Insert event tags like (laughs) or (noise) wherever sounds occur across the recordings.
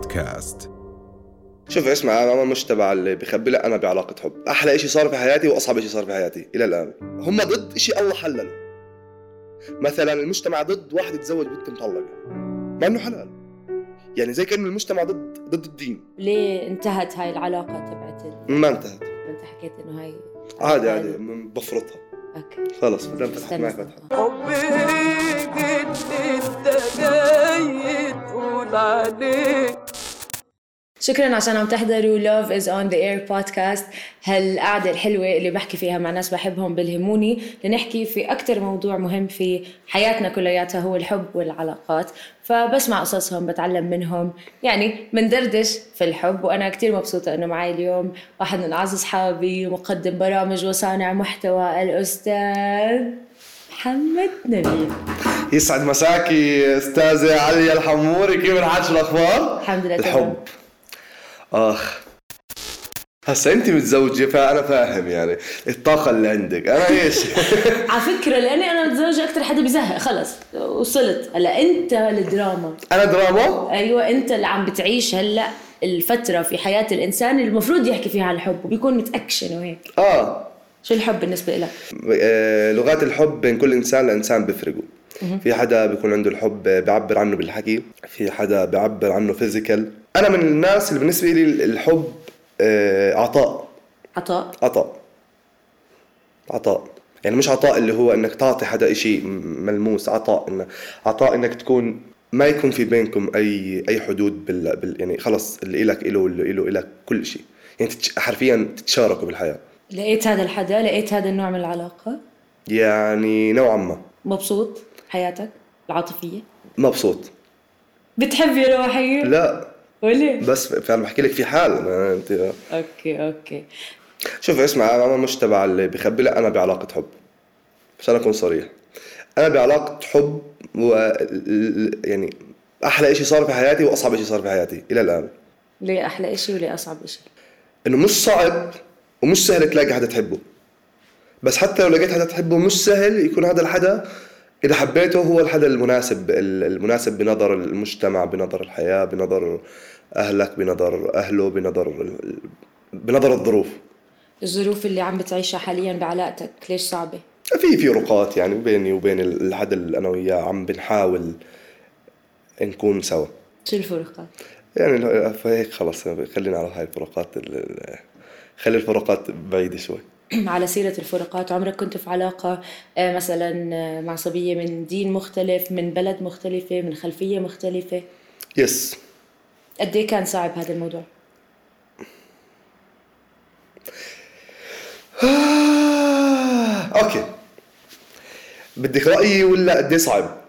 بودكاست. شوف اسمع أنا مش تبع اللي بخبي لا أنا بعلاقة حب. أحلى شيء صار في حياتي وأصعب شيء صار في حياتي إلى الآن. هم ضد شيء الله حلله مثلا المجتمع ضد واحد يتزوج بنت مطلقة. مع إنه حلال. يعني زي كانه المجتمع ضد ضد الدين. ليه انتهت هاي العلاقة تبعت ال... ما انتهت. أنت حكيت إنه هاي عادي عادي بفرطها. أوكي. خلص ما دام فتحت معي. فتحه حبك إنت جاي تقول عليك. شكرا عشان عم تحضروا Love is on the air podcast. هالقعدة الحلوة اللي بحكي فيها مع ناس بحبهم بلهموني لنحكي في أكتر موضوع مهم في حياتنا كلياتها هو الحب والعلاقات. فبسمع قصصهم بتعلم منهم. يعني بندردش في الحب وأنا كتير مبسوطة إنه معي اليوم واحد من أعز أصحابي مقدم برامج وصانع محتوى الأستاذ محمد نبيل. يسعد مساكي أستاذة عليا الحموري. كيف الحال شو الأخبار؟ الحمد لله الحب. آخ. هسا أنت متزوجة فأنا فاهم يعني. الطاقة اللي عندك. أنا إيش؟ (laughs) على فكرة لأني أنا متزوجة أكتر حدا بزهق خلص. وصلت. هلا أنت الدراما. أنا دراما؟ أيوة أنت اللي عم بتعيش هلا الفترة في حياة الإنسان اللي المفروض يحكي فيها عن الحب وبيكون متأكشن وهيك. آه. شو الحب بالنسبة لك؟ آه، لغات الحب بين كل إنسان لإنسان بيفرقوا. في حدا بيكون عنده الحب بيعبر عنه بالحكي في حدا بيعبر عنه فيزيكال أنا من الناس اللي بالنسبة لي الحب آه، عطاء. عطاء؟ عطاء. عطاء. يعني مش عطاء اللي هو إنك تعطي حدا شيء ملموس. عطاء إن عطاء إنك تكون ما يكون في بينكم أي أي حدود بال, بال يعني خلص اللي إلك إله واللي إله إلك كل شيء يعني تتش- حرفيا تتشاركوا بالحياة. لقيت هذا الحدا لقيت هذا النوع من العلاقة؟ يعني نوعا ما. مبسوط حياتك؟ العاطفية؟ مبسوط. بتحب يا روحي؟ لا. وليه؟ بس فانا بحكي لك في حال أنا انت أوكي أوكي. شوف اسمع أنا مش تبع اللي بخبي لا أنا بعلاقة حب. عشان أكون صريح. أنا بعلاقة حب و يعني أحلى شيء صار في حياتي وأصعب شيء صار في حياتي إلى الآن. ليه أحلى إشي وليه أصعب إشي؟ إنه مش صعب ومش سهل تلاقي حدا تحبه. بس حتى لو لقيت حدا تحبه مش سهل يكون هذا الحدا إذا حبيته هو الحدا المناسب المناسب بنظر المجتمع بنظر الحياة بنظر أهلك بنظر أهله بنظر بنظر الظروف. الظروف اللي عم بتعيشها حاليا بعلاقتك ليش صعبة؟ في في رقات يعني بيني وبين الحدا اللي أنا وياه عم بنحاول نكون سوا. شو الفروقات؟ يعني فهيك خلص خلينا على هاي الفروقات ال- ال- خلي الفروقات بعيدة شوي. (clears throat) على سيرة الفروقات عمرك كنت في علاقة آه، مثلا آه، مع صبية من دين مختلف من بلد مختلفة من خلفية مختلفة؟ yes قد إيه كان صعب هذا الموضوع؟ (sighs) okay. بدك رأيي ولا قد إيه صعب؟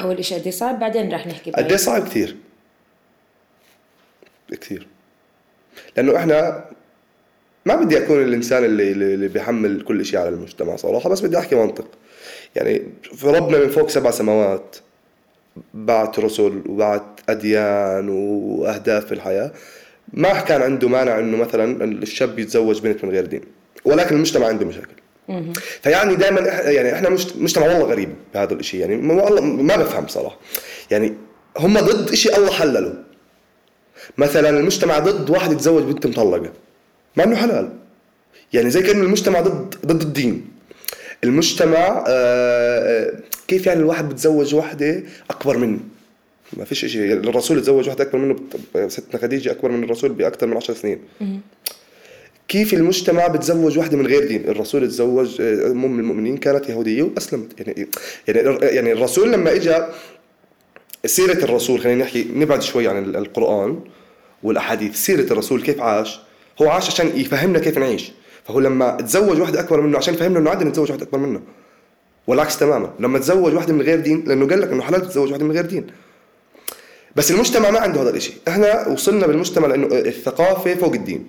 أول إشي قد إيه صعب؟ بعدين رح نحكي قد إيه. صعب؟ كثير. كثير. لأنه إحنا ما بدي أكون الإنسان اللي اللي بيحمل كل شيء على المجتمع صراحة بس بدي أحكي منطق. يعني في ربنا من فوق سبع سماوات. بعت رسل وبعت أديان وأهداف في الحياة. ما كان عنده مانع إنه مثلا الشاب يتزوج بنت من غير دين ولكن المجتمع عنده مشاكل. فيعني دائما يعني إحنا مجتمع والله غريب بهذا الشيء يعني ما والله ما بفهم صراحة. يعني هم ضد شيء الله حلله. مثلا المجتمع ضد واحد يتزوج بنت مطلقة مع إنه حلال. يعني زي كانه المجتمع ضد ضد الدين. المجتمع آه، كيف يعني الواحد بتزوج واحدة أكبر منه؟ ما فيش شيء الرسول تزوج واحدة أكبر منه ستنا خديجة أكبر من الرسول بأكثر من عشر سنين. كيف المجتمع بتزوج واحدة من غير دين؟ الرسول تزوج آه، أم المؤمنين كانت يهودية وأسلمت. يعني يعني يعني الرسول لما اجى سيرة الرسول خلينا نحكي نبعد شوي عن ال- القرآن والأحاديث. سيرة الرسول كيف عاش؟ هو عاش عشان يفهمنا كيف نعيش. فهو لما تزوج واحدة أكبر منه عشان يفهمنا إنه عادي نتزوج واحدة أكبر منه. والعكس تماما. لما تزوج واحدة من غير دين لأنه قال لك إنه حلال تتزوج واحدة من غير دين. بس المجتمع ما عنده هذا الشيء إحنا وصلنا بالمجتمع لأنه الثقافة فوق الدين.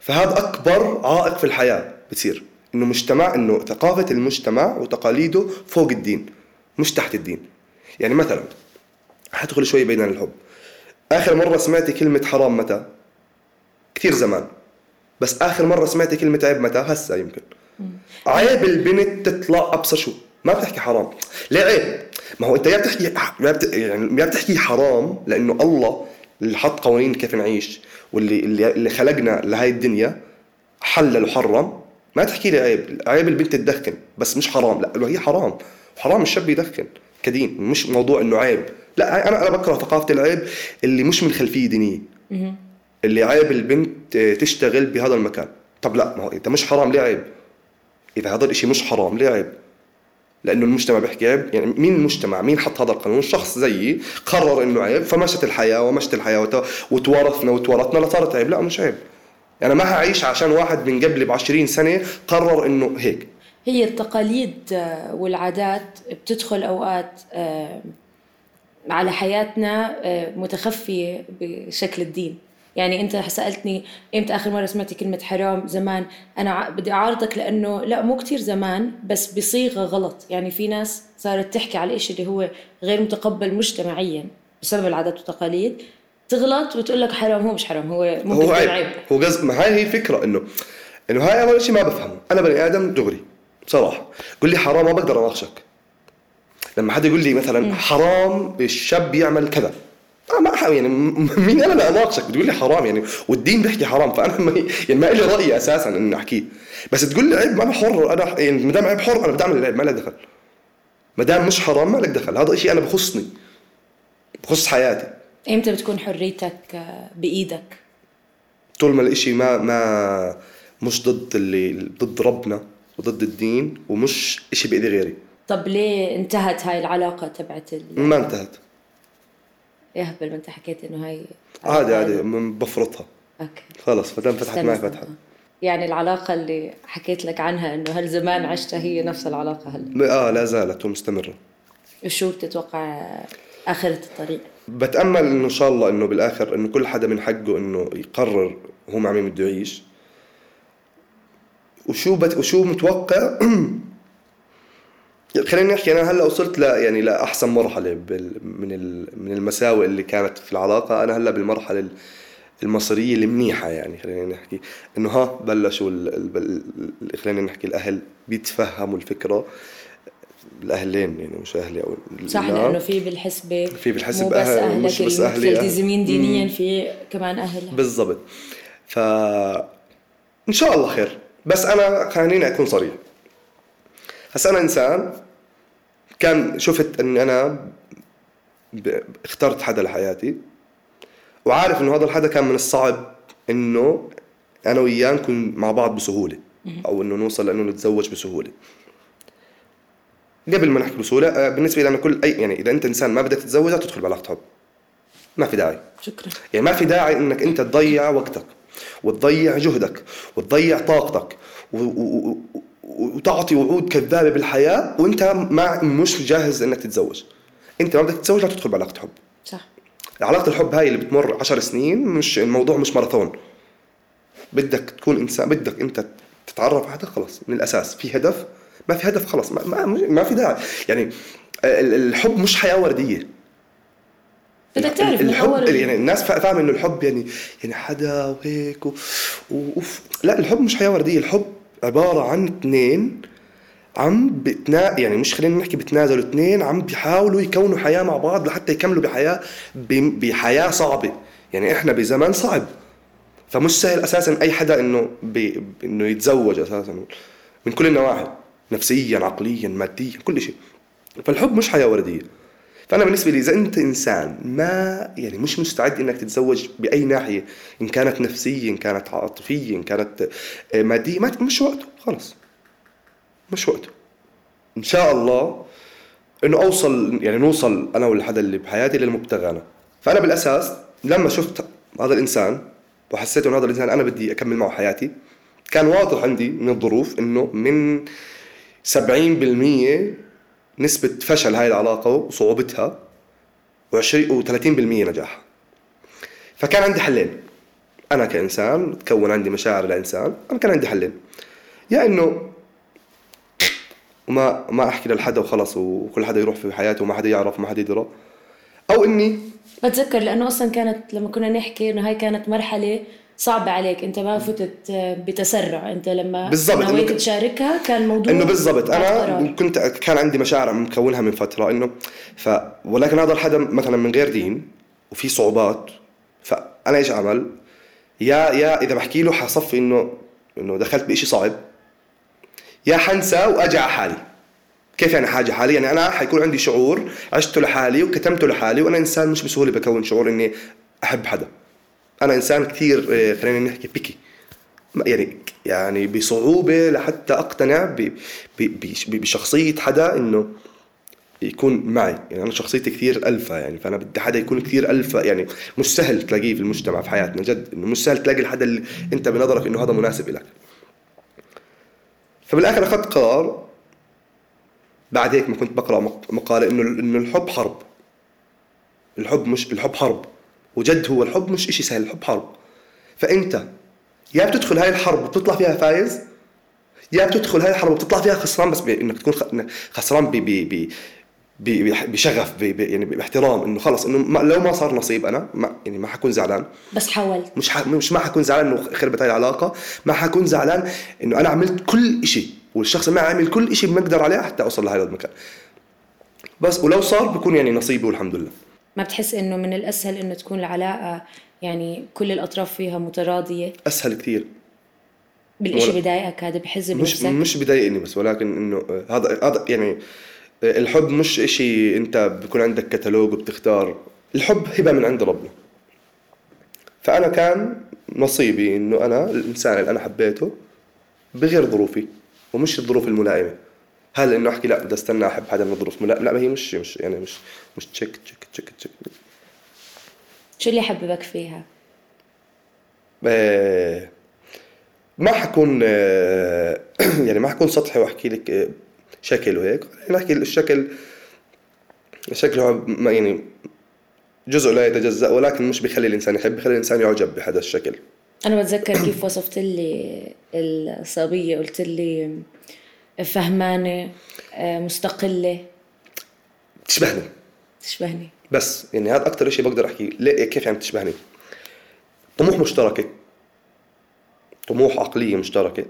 فهذا أكبر عائق في الحياة بتصير. إنه مجتمع إنه ثقافة المجتمع وتقاليده فوق الدين مش تحت الدين. يعني مثلا حدخل شوي بعيد عن الحب. آخر مرة سمعتي كلمة حرام متى؟ كثير زمان. بس آخر مرة سمعتي كلمة عيب متى؟ هسه يمكن. عيب البنت تطلع أبصر شو؟ ما بتحكي حرام. ليه عيب؟ ما هو أنت يا بتحكي. يعني يا بتحكي حرام لأنه الله اللي حط قوانين كيف نعيش واللي اللي, خلقنا لهاي الدنيا حلل وحرم. ما تحكي لي عيب. عيب البنت تدخن. بس مش حرام. لا هي حرام. حرام الشاب يدخن كدين. مش موضوع إنه عيب. لا أنا أنا بكره ثقافة العيب اللي مش من خلفية دينية. اللي عيب البنت تشتغل بهذا المكان. طب لا ما هو انت مش حرام ليه عيب؟ إذا هذا الإشي مش حرام ليه عيب؟ لأنه المجتمع بيحكي عيب. يعني مين المجتمع؟ مين حط هذا القانون؟ شخص زيي قرر إنه عيب فمشت الحياة ومشت الحياة وت- وتوارثنا وتورثنا لصارت عيب. لا مش عيب. أنا ما هعيش عشان واحد من قبل ب 20 سنة قرر إنه هيك. هي التقاليد والعادات بتدخل أوقات آه، على حياتنا آه، متخفية بشكل الدين. يعني انت سألتني إمتى آخر مرة سمعتي كلمة حرام زمان؟ أنا بدي أعارضك لأنه لا مو كتير زمان بس بصيغة غلط. يعني في ناس صارت تحكي على الشيء اللي هو غير متقبل مجتمعيا بسبب العادات والتقاليد تغلط وتقول لك حرام هو مش حرام هو ممكن هو يكون عيب. عيب هو قصد ما هاي هي الفكرة انه إنه هاي أول شيء ما بفهمه. أنا بني آدم دغري بصراحة. قول لي حرام ما بقدر أناقشك. لما حدا يقول لي مثلا حرام الشاب يعمل كذا. أنا ما يعني مين أنا لاناقشك بتقول لي حرام يعني والدين بيحكي حرام فأنا ما يعني ما لي رأي أساسا اني احكيه بس تقول لي عيب ما أنا حر أنا يعني ما دام عيب حر أنا بدي اعمل العيب ما لك دخل. ما دام مش حرام ما لك دخل. هذا شيء أنا بخصني بخص حياتي. إمتى بتكون حريتك آه، بإيدك؟ طول ما الإشي ما ما مش ضد اللي ضد ربنا وضد الدين ومش إشي بإيدي غيري. طب ليه انتهت هاي العلاقة تبعت. ما انتهت. يهبل ما انت حكيت إنه هاي عادي عادي م- بفرطها. أوكي. خلص ما دام فتحت معي. فتحت يعني العلاقة اللي حكيت لك عنها إنه هل زمان عشتها هي نفس العلاقة هلا آه لا زالت ومستمرة. وشو بتتوقع آخرة الطريق؟ بتأمل إنه إن شاء الله إنه بالآخر إنه كل حدا من حقه إنه يقرر هو مع مين بده يعيش. وشو بت... وشو متوقع؟ (clears throat) خلينا نحكي أنا هلأ وصلت ل يعني لاحسن مرحلة بال... من ال... من المساوئ اللي كانت في العلاقة. أنا هلأ بالمرحلة ال- المصيريه المنيحه يعني خلينا نحكي. إنه ها بلشوا ال... ال... ال... خلينا نحكي الأهل بيتفهموا الفكرة. الأهلين يعني مش أهلي أو صح لا. لأنه في بالحسبة في بالحسبة مو بس أهل أهلك ومش بس أهلي، أهل. الملتزمين دينيا في كمان اهلها بالضبط. ف إن شاء الله خير. بس أنا خليني أكون صريح. هسا أنا إنسان كان شفت إني أنا. اخترت حدا لحياتي وعارف إنه هذا الحدا كان من الصعب إنه أنا وياه نكون مع بعض بسهولة أو إنه نوصل لإنه نتزوج بسهولة. قبل ما نحكي بسهولة آه، بالنسبة لي أنا كل أي يعني إذا أنت إنسان ما بدك تتزوج لا تدخل بعلاقه حب ما في داعي. شكرا. يعني ما في داعي إنك أنت تضيع وقتك وتضيع جهدك وتضيع طاقتك و- و- و- وتعطي وعود كذابة بالحياة وأنت ما مش جاهز إنك تتزوج. أنت ما بدك تتزوج لا تدخل بعلاقة حب. صح. علاقة الحب هاي اللي بتمر عشر سنين مش الموضوع مش ماراثون. بدك تكون إنسان بدك أنت تتعرف على حدا خلص من الأساس. في هدف؟ ما في هدف خلص ما, ما, ما في داعي. يعني ال- الحب مش حياة وردية. بدك تعرف من الحب اول يعني الناس فا- فاهمة إنه الحب يعني يعني حدا وهيك و... وف... لا الحب مش حياة وردية. الحب عبارة عن اثنين عم بتنا يعني مش خلينا نحكي بتنازلوا اثنين عم بيحاولوا يكونوا حياة مع بعض لحتى يكملوا بحياة. بحياة صعبة. يعني إحنا بزمن صعب. فمش سهل أساسا أي حدا إنه ب... إنه يتزوج أساسا. من كل النواحي نفسيا عقليا ماديا كل شيء. فالحب مش حياة وردية. فأنا بالنسبة لي إذا أنت إنسان ما يعني مش مستعد إنك تتزوج بأي ناحية إن كانت نفسية إن كانت عاطفية إن كانت آه، مادية ما مش وقته خلص مش وقته. إن شاء الله إنه أوصل يعني نوصل أنا والحدا اللي بحياتي للمبتغى أنا. فأنا بالأساس لما شفت هذا الإنسان وحسيت إنه هذا الإنسان أنا بدي أكمل معه حياتي كان واضح عندي من الظروف إنه من 70% نسبة فشل هاي العلاقة وصعوبتها و20 و30% نجاح فكان عندي حلين. أنا كإنسان تكون عندي مشاعر لإنسان أنا كان عندي حلين. يا إنه وما ما أحكي لحدا وخلص وكل حدا يروح في حياته وما حدا يعرف وما حدا يدرى. أو إني بتذكر لأنه أصلا كانت لما كنا نحكي إنه هاي كانت مرحلة صعبة عليك أنت ما فتت بتسرع. أنت لما بالضبط، إنه نويت تشاركها كان موضوع إنه بالضبط. أنا. كنت كان عندي مشاعر مكونها من فترة إنه ف ولكن هذا الحدا مثلا من غير دين وفي صعوبات أنا إيش أعمل؟ يا يا إذا بحكي له حصفي انه إنه دخلت بشيء صعب يا حنسى وأجي على حالي. كيف يعني حاجة حالي يعني أنا حيكون عندي شعور عشته لحالي وكتمته لحالي وأنا إنسان مش بسهولة بكون شعور إني أحب حدا. أنا إنسان كثير آه، خلينا نحكي بيكي يعني يعني بصعوبة لحتى أقتنع بشخصية حدا إنه يكون معي. يعني أنا شخصيتي كثير الفا يعني فأنا بدي حدا يكون كثير الفا يعني مش سهل تلاقيه في المجتمع في حياتنا جد. إنه مش سهل تلاقي الحدا اللي أنت بنظرك إنه هذا مناسب لك فبالآخر أخذت قرار. بعد هيك ما كنت بقرأ مق- مقالة إنه إنه الحب حرب. الحب مش الحب حرب. وجد هو الحب مش إشي سهل الحب حرب. فأنت يا بتدخل هاي الحرب وبتطلع فيها فايز يا بتدخل هاي الحرب وبتطلع فيها خسران بس بانك تكون خسران ب ب ب ب- بشغف ب ب يعني باحترام إنه خلص إنه ما لو ما صار نصيب أنا ما يعني ما حكون زعلان. بس حاولت. مش ح... مش ما حكون زعلان إنه خربت هاي العلاقة ما حكون زعلان إنه أنا عملت كل شيء والشخص معي عمل كل شيء بنقدر عليه حتى أوصل لهذا المكان بس ولو صار بكون يعني نصيبي والحمد لله. ما بتحس إنه من الأسهل إنه تكون العلاقة يعني كل الأطراف فيها متراضية؟ أسهل كثير. بالإشي ولا- بضايقك هذا بحز مش مش بضايقني بس ولكن إنه آه، هذا هذا يعني آه، الحب مش إشي أنت بكون عندك كتالوج وبتختار. الحب هبة من عند ربنا. فأنا كان نصيبي إنه أنا الإنسان اللي أنا حبيته بغير ظروفي ومش الظروف الملائمة. هل إنه أحكي لا بدي أستنى أحب حدا من ظروف ملائمه لا ما هي مش مش يعني مش مش check check check check شو اللي حببك فيها؟ آه، ما حكون آه، (clears throat) يعني ما حكون سطحي وأحكي لك آه، شكل وهيك. نحكي الشكل الشكل هو يعني جزء لا يتجزأ ولكن مش بيخلي الإنسان يحب بيخلي الإنسان يعجب بهذا الشكل. أنا بتذكر كيف وصفت لي الصبية. قلت لي فهمانة آه، مستقلة. تشبهني. بس يعني هذا أكثر شيء بقدر أحكيه. ليه كيف يعني تشبهني؟ طموح مشتركة. طموح عقلية مشتركة.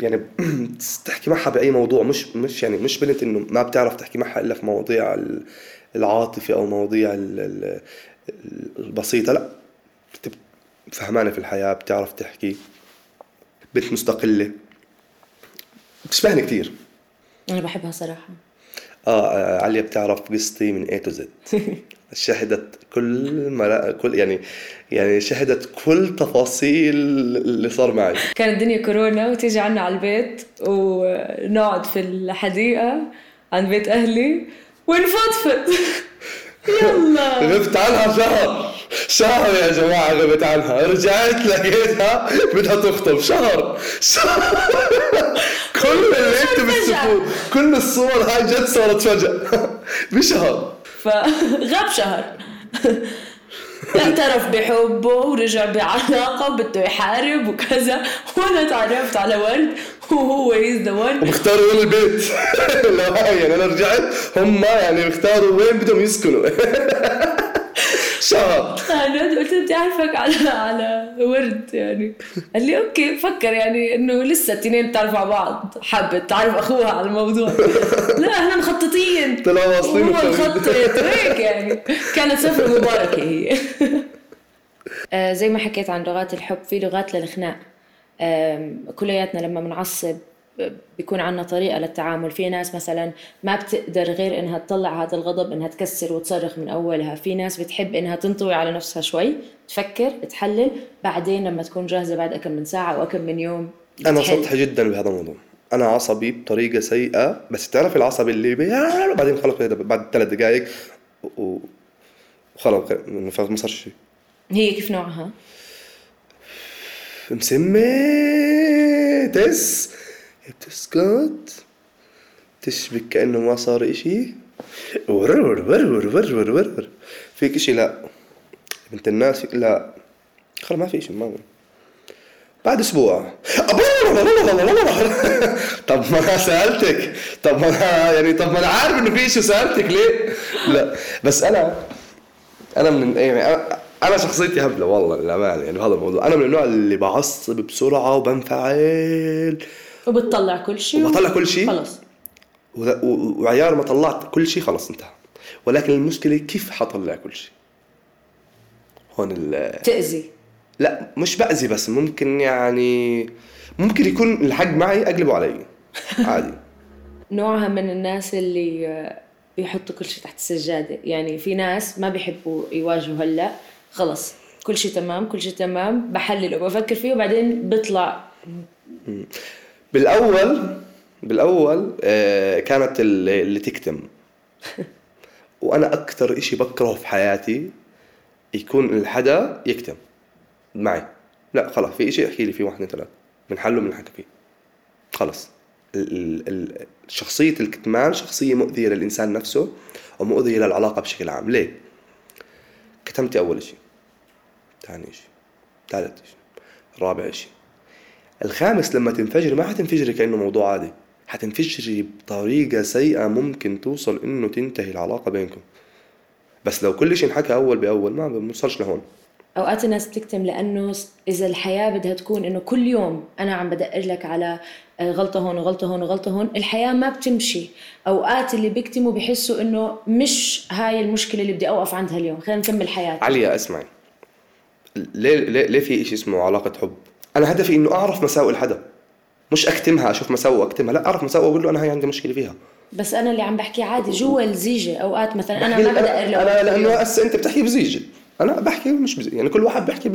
يعني (clears throat) تحكي معها بأي موضوع مش مش يعني مش بنت إنه ما بتعرف تحكي معها إلا في مواضيع ال- العاطفة أو مواضيع ال- ال- البسيطة. لا فهمانة في الحياة بتعرف تحكي. بنت مستقلة. بتشبهني كثير أنا بحبها صراحة. آه آه، عليا بتعرف قصتي من A to Z. (laughs) شهدت كل ملا... كل يعني يعني شهدت كل تفاصيل اللي صار معي. كانت الدنيا كورونا وتيجي عنا على البيت ونقعد في الحديقة عند بيت أهلي ونفضفض. (laughs) يلا. غبت عنها شهر. شهر يا جماعة غبت عنها. رجعت لقيتها بدها تخطب. شهر. شهر. كل اللي أنت بتشوفوه كل الصور هاي جد صارت فجأة. (laughs) بشهر. فغاب (laughs) شهر. (laughs) اعترف بحبه ورجع بعلاقة وبده يحارب وكذا. وأنا تعرفت على ورد وهو he's the one وبختاروا وين البيت. لا يعني أنا رجعت هم يعني بيختاروا وين بدهم يسكنوا. شهر. أنا قلت بدي أعرفك على على ورد يعني. قال لي okay فكر يعني إنه لسه التنين بتعرفوا على بعض. حابة تعرف أخوها على الموضوع. (laughs) لا إحنا مخططين. طلعوا واصلين هو. مخطط. هيك يعني. كانت سفرة (laughs) مباركة هي. (laughs) آه، زي ما حكيت عن لغات الحب في لغات للخناق كلياتنا لما بنعصب بيكون عنا طريقة للتعامل في ناس مثلا ما بتقدر غير إنها تطلع هذا الغضب إنها تكسر وتصرخ من أولها في ناس بتحب إنها تنطوي على نفسها شوي تفكر تحلل بعدين لما تكون جاهزة بعد أكم من ساعة أو أكم من يوم بتحل. سطحي جدا بهذا الموضوع أنا عصبي بطريقة سيئة بس تعرف العصبي اللي بي... بعدين خلص بعد ثلاث دقائق. وخلص ما صار شيء هي كيف نوعها؟ مسمى تس تسكت تشبك كأنه ما صار إشي. ورور ورور ورور ورور فيك إشي؟ لا. بنت الناس لا. خلاص ما في إشي ما بعد أسبوع. طب ما سألتك. طب ما يعني طب ما أنا عارف إنه في شيء سالتك ليه؟ لا. بس أنا أنا من يعني أنا شخصيتي هبلة والله للأمانة. يعني بهذا الموضوع. أنا من النوع اللي بعصب بسرعة وبنفعل. وبتطلع كل شيء وبطلع كل شيء. خلص وعيار ما طلعت كل شيء خلص انتهى. ولكن المشكلة كيف حطلع كل شيء؟ هون ال تأذي. لا مش بأذي بس ممكن يعني ممكن يكون الحق معي أقلبه علي. (laughs) عادي. نوعها من الناس اللي بيحطوا كل شيء تحت السجادة. يعني في ناس ما بيحبوا يواجهوا هلا. خلص كل شيء تمام كل شيء تمام بحلل وبفكر فيه وبعدين بيطلع. بالاول بالأول آه، كانت اللي تكتم. (laughs) وأنا أكثر إشي بكرهه في حياتي يكون الحدا يكتم. معي. لا خلاص في إشي أحكي لي فيه واحد اثنين ثلاث بنحله بنحكي فيه. خلص شخصية الكتمان شخصية مؤذية للإنسان نفسه ومؤذية للعلاقة بشكل عام. ليه؟ كتمتي أول شيء ثاني شيء ثالث شيء رابع شيء الخامس لما تنفجري ما حتنفجري كأنه موضوع عادي. حتنفجري بطريقة سيئة ممكن توصل إنه تنتهي العلاقة بينكم. بس لو كل شيء انحكى أول بأول ما بنوصلش لهون. أوقات الناس بتكتم لأنه إذا الحياة بدها تكون إنه كل يوم أنا عم بدقر لك على آه، غلطة هون وغلطة هون وغلطة هون الحياة ما بتمشي. أوقات اللي بيكتموا بيحسوا إنه مش هاي المشكلة اللي بدي أوقف عندها اليوم. خلينا نكمل حياتي عليا اسمعي. ليه ليه ليه في شيء اسمه علاقة حب؟ أنا هدفي إنه أعرف مساوئ الحدا مش أكتمها أشوف مساوئ وأكتمها. لا أعرف مساوئ وأقول له أنا هاي عندي مشكلة فيها. بس أنا اللي عم بحكي عادي جوا الزيجة. أوقات مثلا أنا ما بدقر له أنا لأنه هسه أنت بتحكي بزيجة. أنا بحكي مش بزيجة. يعني كل واحد بيحكي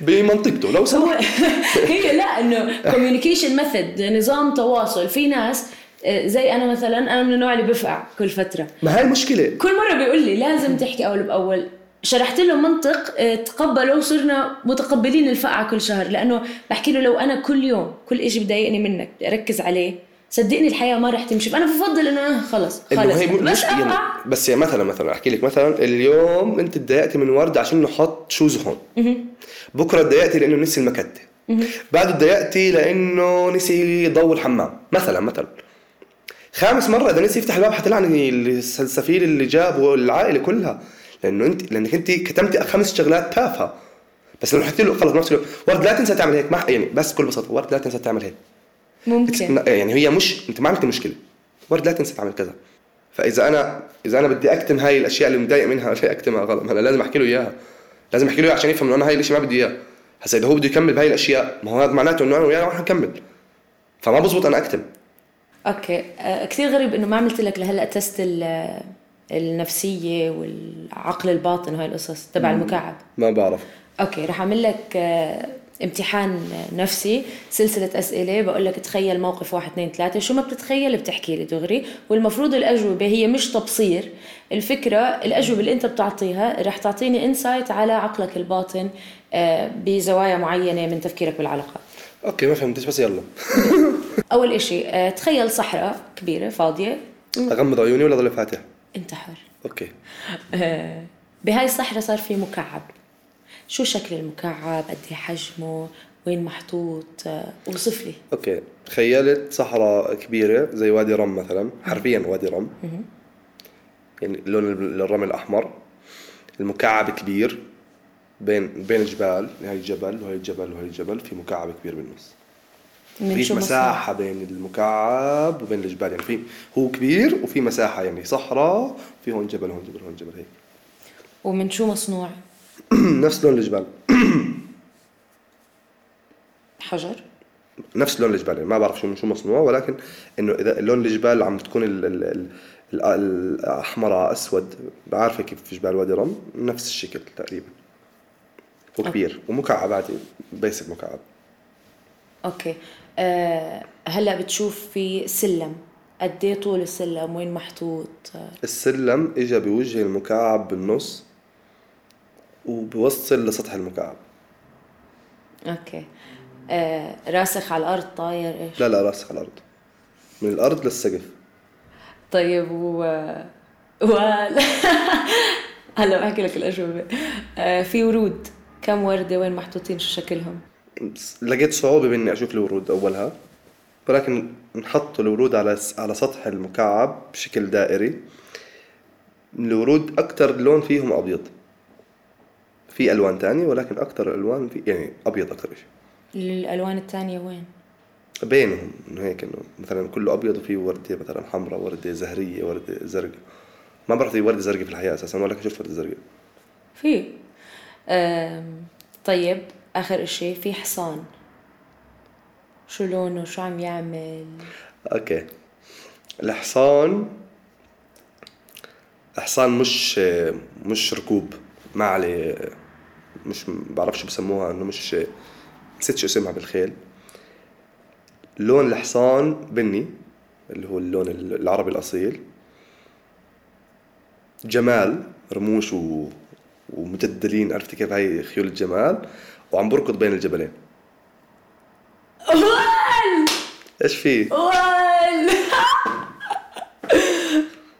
بمنطقته. لو هو سمحت. (laughs) هي لا إنه communication method نظام تواصل. في ناس آه، زي أنا مثلا أنا من النوع اللي بفقع كل فترة. ما هاي المشكلة كل مرة بيقول لي لازم تحكي أول بأول. شرحت له منطق آه، تقبله وصرنا متقبلين الفقعة كل شهر لأنه بحكي له لو أنا كل يوم كل إشي بضايقني منك بدي أركز عليه صدقني الحياة ما رح تمشي فأنا بفضل إنه آه، خلص خلص. هي بس يعني بس يعني مثلا مثلا أحكي لك مثلا اليوم أنت تضايقتي من ورد عشان حط شوز هون. بكرة تضايقتي لأنه نسي المكتة. بعده تضايقتي لأنه نسي يضوي الحمام. مثلا مثلا. خامس مرة إذا نسي يفتح الباب حتلعني السفير اللي جابه العائله كلها. لأنه انت لأنك أنت كتمتي خمس شغلات تافهة. بس لو حكيت له خلص نفس ورد لا تنسى تعمل هيك. ما يعني بس بكل بساطة ورد لا تنسى تعمل هيك. ممكن. يعني هي مش أنت ما عندك مشكلة. ورد لا تنسى تعمل كذا. فإذا أنا إذا أنا بدي أكتم هاي الأشياء اللي متضايق منها (laughs) ليه أكتمها غلط. أنا لازم أحكي له إياها. لازم أحكي له إياها عشان يفهم إنه أنا هاي الاشي ما بدي اياه هسا إذا هو بده يكمل بهاي الأشياء ما هو هذا معناته إنه أنا وياه رح نكمل. فما بزبط أنا أكتم. okay. آه، كثير غريب إنه ما عملت لك لهلأ test ال- النفسية والعقل الباطن وهاي القصص تبع المكعب. ما بعرف. okay رح أعمل لك آه، امتحان نفسي سلسلة أسئلة. بقول لك تخيل موقف واحد اثنين ثلاثة. شو ما بتتخيل بتحكي لي دغري. والمفروض الأجوبة هي مش تبصير. الفكرة الأجوبة اللي أنت بتعطيها رح تعطيني insight على عقلك الباطن آه، بزوايا معينة من تفكيرك بالعلاقات okay ما فهمتش بس يلا. (laughs) أول إشي آه، تخيل صحراء كبيرة فاضية. أغمض عيوني ولا ضل فاتح؟ أنت حر. أوكي. آه، بهاي الصحراء صار في مكعب. شو شكل المكعب؟ قد إيه حجمه؟ وين محطوط؟ آه، أوصف لي. okay. تخيلت صحراء كبيرة زي وادي رم مثلا. حرفيا وادي رم. يعني لون الرمل احمر المكعب كبير. بين بين جبال هاي جبل وهي جبل وهي جبل في مكعب كبير بالنص. من في شو مصنوع؟ مساحة بين المكعب وبين الجبال يعني في هو كبير وفي مساحة يعني صحراء في هون جبل هون جبل هون جبل هيك. (clears throat) ومن شو مصنوع؟ (clears throat) نفس لون الجبال. (clears throat) حجر؟ نفس لون الجبال يعني ما بعرف شو شو مصنوع ولكن إنه إذا لون الجبال عم تكون ال ال ال ال- الأحمر أسود بعرفه كيف في جبال وادي رم نفس الشكل تقريبا. وكبير ومكعب عادي بيسك مكعب. okay. هلا بتشوف في سلم. قد إيه طول السلم؟ وين محطوط؟ آه، السلم اجى بوجه المكعب بالنص وبوصل لسطح المكعب. okay. أه راسخ على الأرض طاير إيش؟ لا لا راسخ على الأرض. من الأرض للسقف. طيب و و (laughs) هلا بحكي لك الأجوبة. أه في ورود. كم وردة؟ وين محطوطين؟ شو شكلهم؟ لقيت صعوبة بإني أشوف الورود أولها ولكن نحط الورود على على سطح المكعب بشكل دائري. الورود أكتر لون فيهم أبيض. في ألوان تانية ولكن أكتر الألوان في يعني أبيض أكتر شيء الألوان الثانية وين؟ بينهم إنه هيك إنه مثلا كله أبيض وفيه وردة مثلا حمراء وردة زهرية وردة زرقاء. ما بعطي وردة زرقاء في الحياة أساسا ولا شوف وردة زرقاء. في. أم، طيب. آخر إشي في حصان. شو لونه؟ شو عم يعمل؟ أوكي. الحصان الحصان مش مش ركوب. ما عليه مش بعرفش بسموها إنه مش نسيت شو اسمها بالخيل. لون الحصان بني اللي هو اللون العربي الأصيل. جمال رموش و... ومجدلين عرفتي كيف هاي خيول الجمال؟ وعم بركض بين الجبلين. إيش في؟ وال (laughs)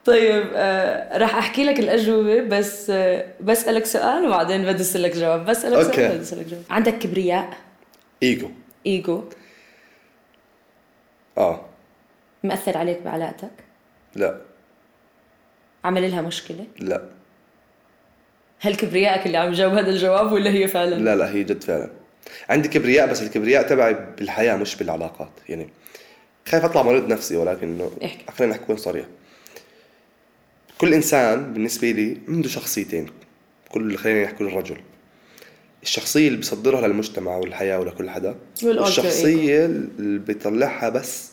طيب آه، راح أحكي لك الأجوبة بس آه، بسألك سؤال وبعدين بدس لك جواب. بسألك أوكي. سؤال بدس لك جواب. عندك كبرياء؟ إيجو. إيجو. آه. مأثر عليك بعلاقتك؟ لا. عمل لها مشكلة؟ لا. هل كبريائك اللي عم جاوب هذا الجواب ولا هي فعلا؟ لا لا هي جد فعلا. عندي كبرياء بس الكبرياء تبعي بالحياة مش بالعلاقات. يعني خايف أطلع مريض نفسي ولكن إنه. خلينا نكون صريح كل إنسان بالنسبة لي عنده شخصيتين كل خلينا نحكي الرجل الشخصية اللي بيصدرها للمجتمع والحياة ولكل حدا والشخصية اللي بيطلعها بس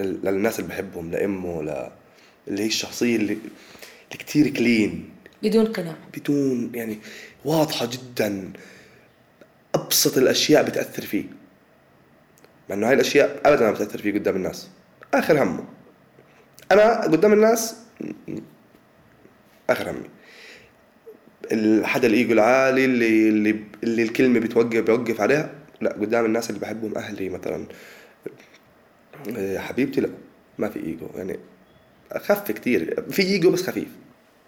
لل- للناس اللي بحبهم لأمه ل... اللي هي الشخصية اللي اللي كثير كلين بدون قناع. بدون يعني واضحة جدا أبسط الأشياء بتأثر فيه. مع إنه هاي الأشياء أبدا ما بتأثر فيه قدام الناس. آخر همه. أنا قدام الناس آخر همي. حدا الإيجو العالي اللي اللي اللي الكلمة بتوقف بيوقف عليها لا قدام الناس اللي بحبهم أهلي مثلا. إيه، حبيبتي لا ما في إيجو يعني أخف كتير. في إيجو بس خفيف.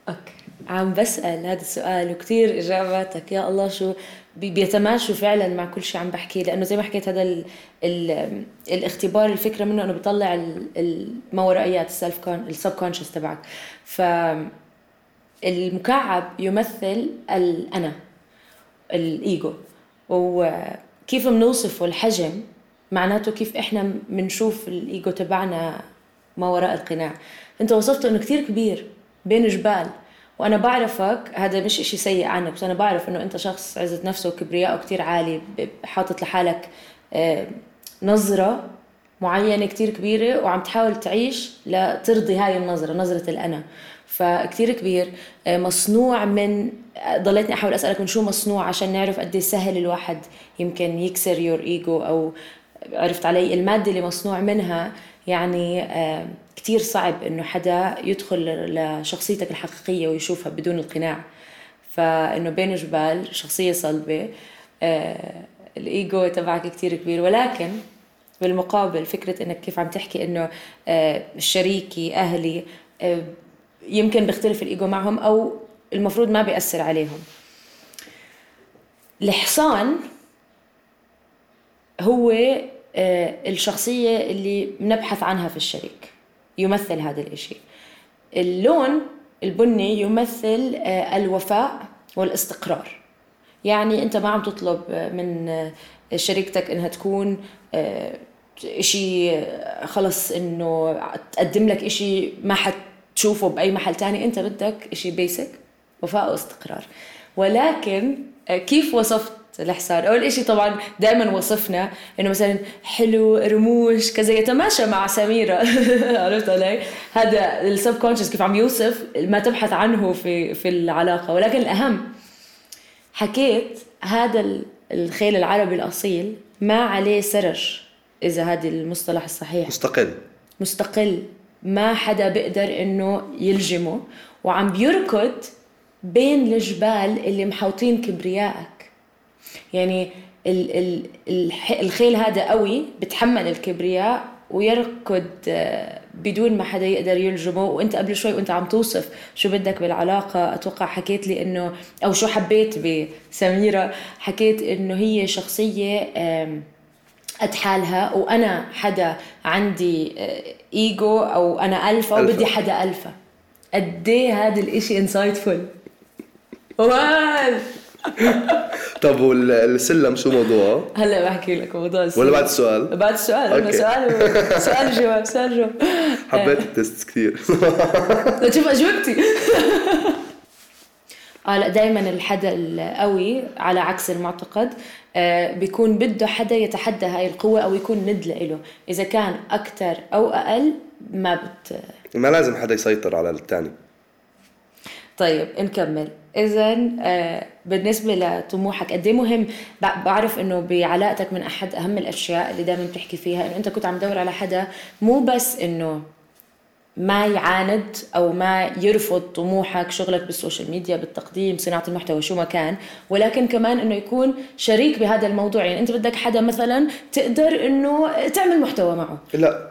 okay. عم بسأل هذا السؤال وكثير إجاباتك. يا الله شو بي- بيتماشوا فعلا مع كل شيء عم بحكيه لأنه زي ما حكيت هذا ال ال الاختبار الفكرة منه إنه بيطلع ال- ال- ما ورائيات ال self ال subconscious تبعك. ف المكعب يمثل الأنا الإيجو. وكيف بنوصفه؟ الحجم معناته كيف إحنا بنشوف الإيجو تبعنا ما وراء القناع. أنت وصفته إنه كتير كبير بين جبال. وأنا بعرفك هذا مش إشي سيء عنك بس أنا بعرف إنه أنت شخص عزة نفسه وكبرياءه كتير عالي حاطط لحالك نظرة معينة كتير كبيرة وعم تحاول تعيش لترضي هاي النظرة نظرة الأنا. فكتير كبير. آه، مصنوع من ضليتني أحاول أسألك من شو مصنوع عشان نعرف قد إيه سهل الواحد يمكن يكسر يور إيجو أو عرفت علي المادة اللي مصنوع منها يعني كتير صعب إنه حدا يدخل لشخصيتك الحقيقية ويشوفها بدون القناع. فإنه بين جبال شخصية صلبة آه، الإيجو تبعك كتير كبير. ولكن بالمقابل فكرة إنك كيف عم تحكي إنه آه، شريكي أهلي آه، يمكن بيختلف الإيجو معهم أو المفروض ما بيأثر عليهم. الحصان هو الشخصية اللي بنبحث عنها في الشريك. يمثل هذا الإشي. اللون البني يمثل آه، الوفاء والاستقرار. يعني أنت ما عم تطلب من آه، شريكتك إنها تكون آه، إشي آه، خلص إنه تقدم لك إشي ما حتشوفه بأي محل تاني. أنت بدك إشي بيسك وفاء واستقرار. ولكن آه، كيف وصفت الحصان أول إشي طبعا دائما وصفنا إنه مثلا حلو رموش كذا يتماشى مع سميرة. (laughs) عرفت علي؟ هذا السب كونشس كيف عم يوصف ما تبحث عنه في في العلاقة. ولكن الأهم حكيت هذا ال- الخيل العربي الأصيل ما عليه سرج إذا هذا المصطلح الصحيح. مستقل. مستقل. ما حدا بيقدر إنه يلجمه. وعم بيركض بين الجبال اللي محوطين كبريائك. يعني ال ال الخيل هذا قوي بتحمل الكبرياء ويركض آه، بدون ما حدا يقدر يلجمه وانت قبل شوي وانت عم توصف شو بدك بالعلاقة أتوقع حكيت لي إنه أو شو حبيت بسميرة حكيت إنه هي شخصية قد حالها. وأنا حدا عندي آه، إيجو أو أنا ألفا. وبدي حدا ألفا. قد إيه هذا الإشي insightful وال طب والسلم شو موضوعه؟ هلا بحكي لك موضوع السلم. ولا بعد السؤال؟ بعد السؤال okay. سؤال و- (laughs) سؤال جواب سؤال جواب حبيت التست كثير شوف أجوبتي (laughs) آه لا دائما الحدا القوي على عكس المعتقد آه بيكون بده حدا يتحدى هاي القوة أو يكون ند له إذا كان أكثر أو أقل ما بت ما لازم حدا يسيطر على الثاني طيب نكمل اذا آه، بالنسبة لطموحك قد إيه مهم؟ بع- بعرف إنه بعلاقتك من أحد أهم الأشياء اللي دائما بتحكي فيها إنه أنت كنت عم تدور على حدا مو بس إنه ما يعاند أو ما يرفض طموحك شغلك بال social media بالتقديم صناعة المحتوى شو ما كان ولكن كمان إنه يكون شريك بهذا الموضوع. يعني أنت بدك حدا مثلا تقدر إنه تعمل محتوى معه. لا.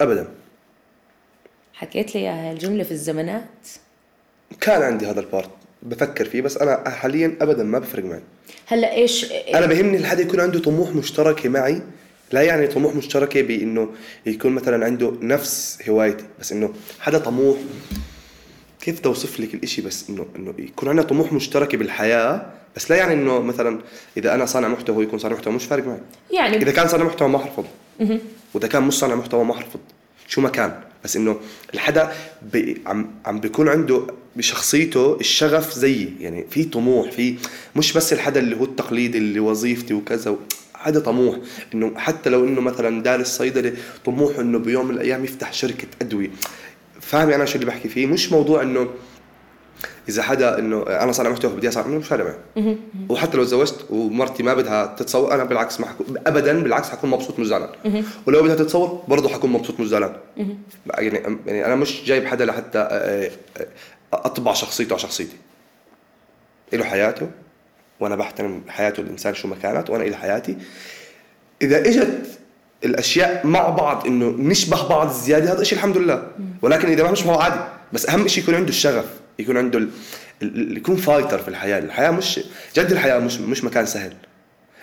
ابدا. حكيت لي هاي الجملة في الزمانات. كان عندي هذا ال part بفكر فيه بس أنا حاليا ابدا ما بفرق معي. هلأ إيش؟ أنا بهمني الحدا يكون عنده طموح مشتركة معي لا يعني طموح مشتركة بإنه يكون مثلا عنده نفس هوايتي بس إنه حدا طموح. كيف أوصف لك الإشي؟ بس إنه إنه يكون عندنا طموح مشتركة بالحياة بس لا يعني إنه مثلا إذا أنا صانع محتوى وهو يكون صانع محتوى مش فارق معي. يعني إذا كان صانع محتوى ما حرفض وإذا كان مش صانع محتوى ما حرفض شو ما كان. بس إنه الحدا بي عم عم بيكون عنده بشخصيته الشغف زيي. يعني في طموح في مش بس الحدا اللي هو التقليدي اللي وظيفتي وكذا حدا طموح. إنه حتى لو إنه مثلا دارس صيدله طموحه إنه بيوم من الأيام يفتح شركة أدوية. فاهمي أنا شو اللي بحكي فيه؟ مش موضوع إنه إذا حدا إنه أنا صانع محتوى بدي اصنع مش فارق معي. وحتى لو تزوجت ومرتي ما بدها تتصور أنا بالعكس ما حكون ابدا بالعكس حكون مبسوط مش زعلان. ولو بدها تتصور برضه حكون مبسوط مش زعلان. يعني يعني أنا مش جايب حدا لحتى آه، آه، أطبع شخصيته على شخصيتي. له حياته وأنا بحترم حياته الإنسان شو ما كانت وأنا لي حياتي. إذا إجت الأشياء مع بعض إنه نشبه بعض زيادة هذا الشيء الحمد لله. ولكن إذا ما نشبه بعض عادي. بس أهم شيء يكون عنده الشغف. يكون عنده ال... ال- يكون فايتر في الحياة. الحياة مش جد الحياة مش مش مكان سهل.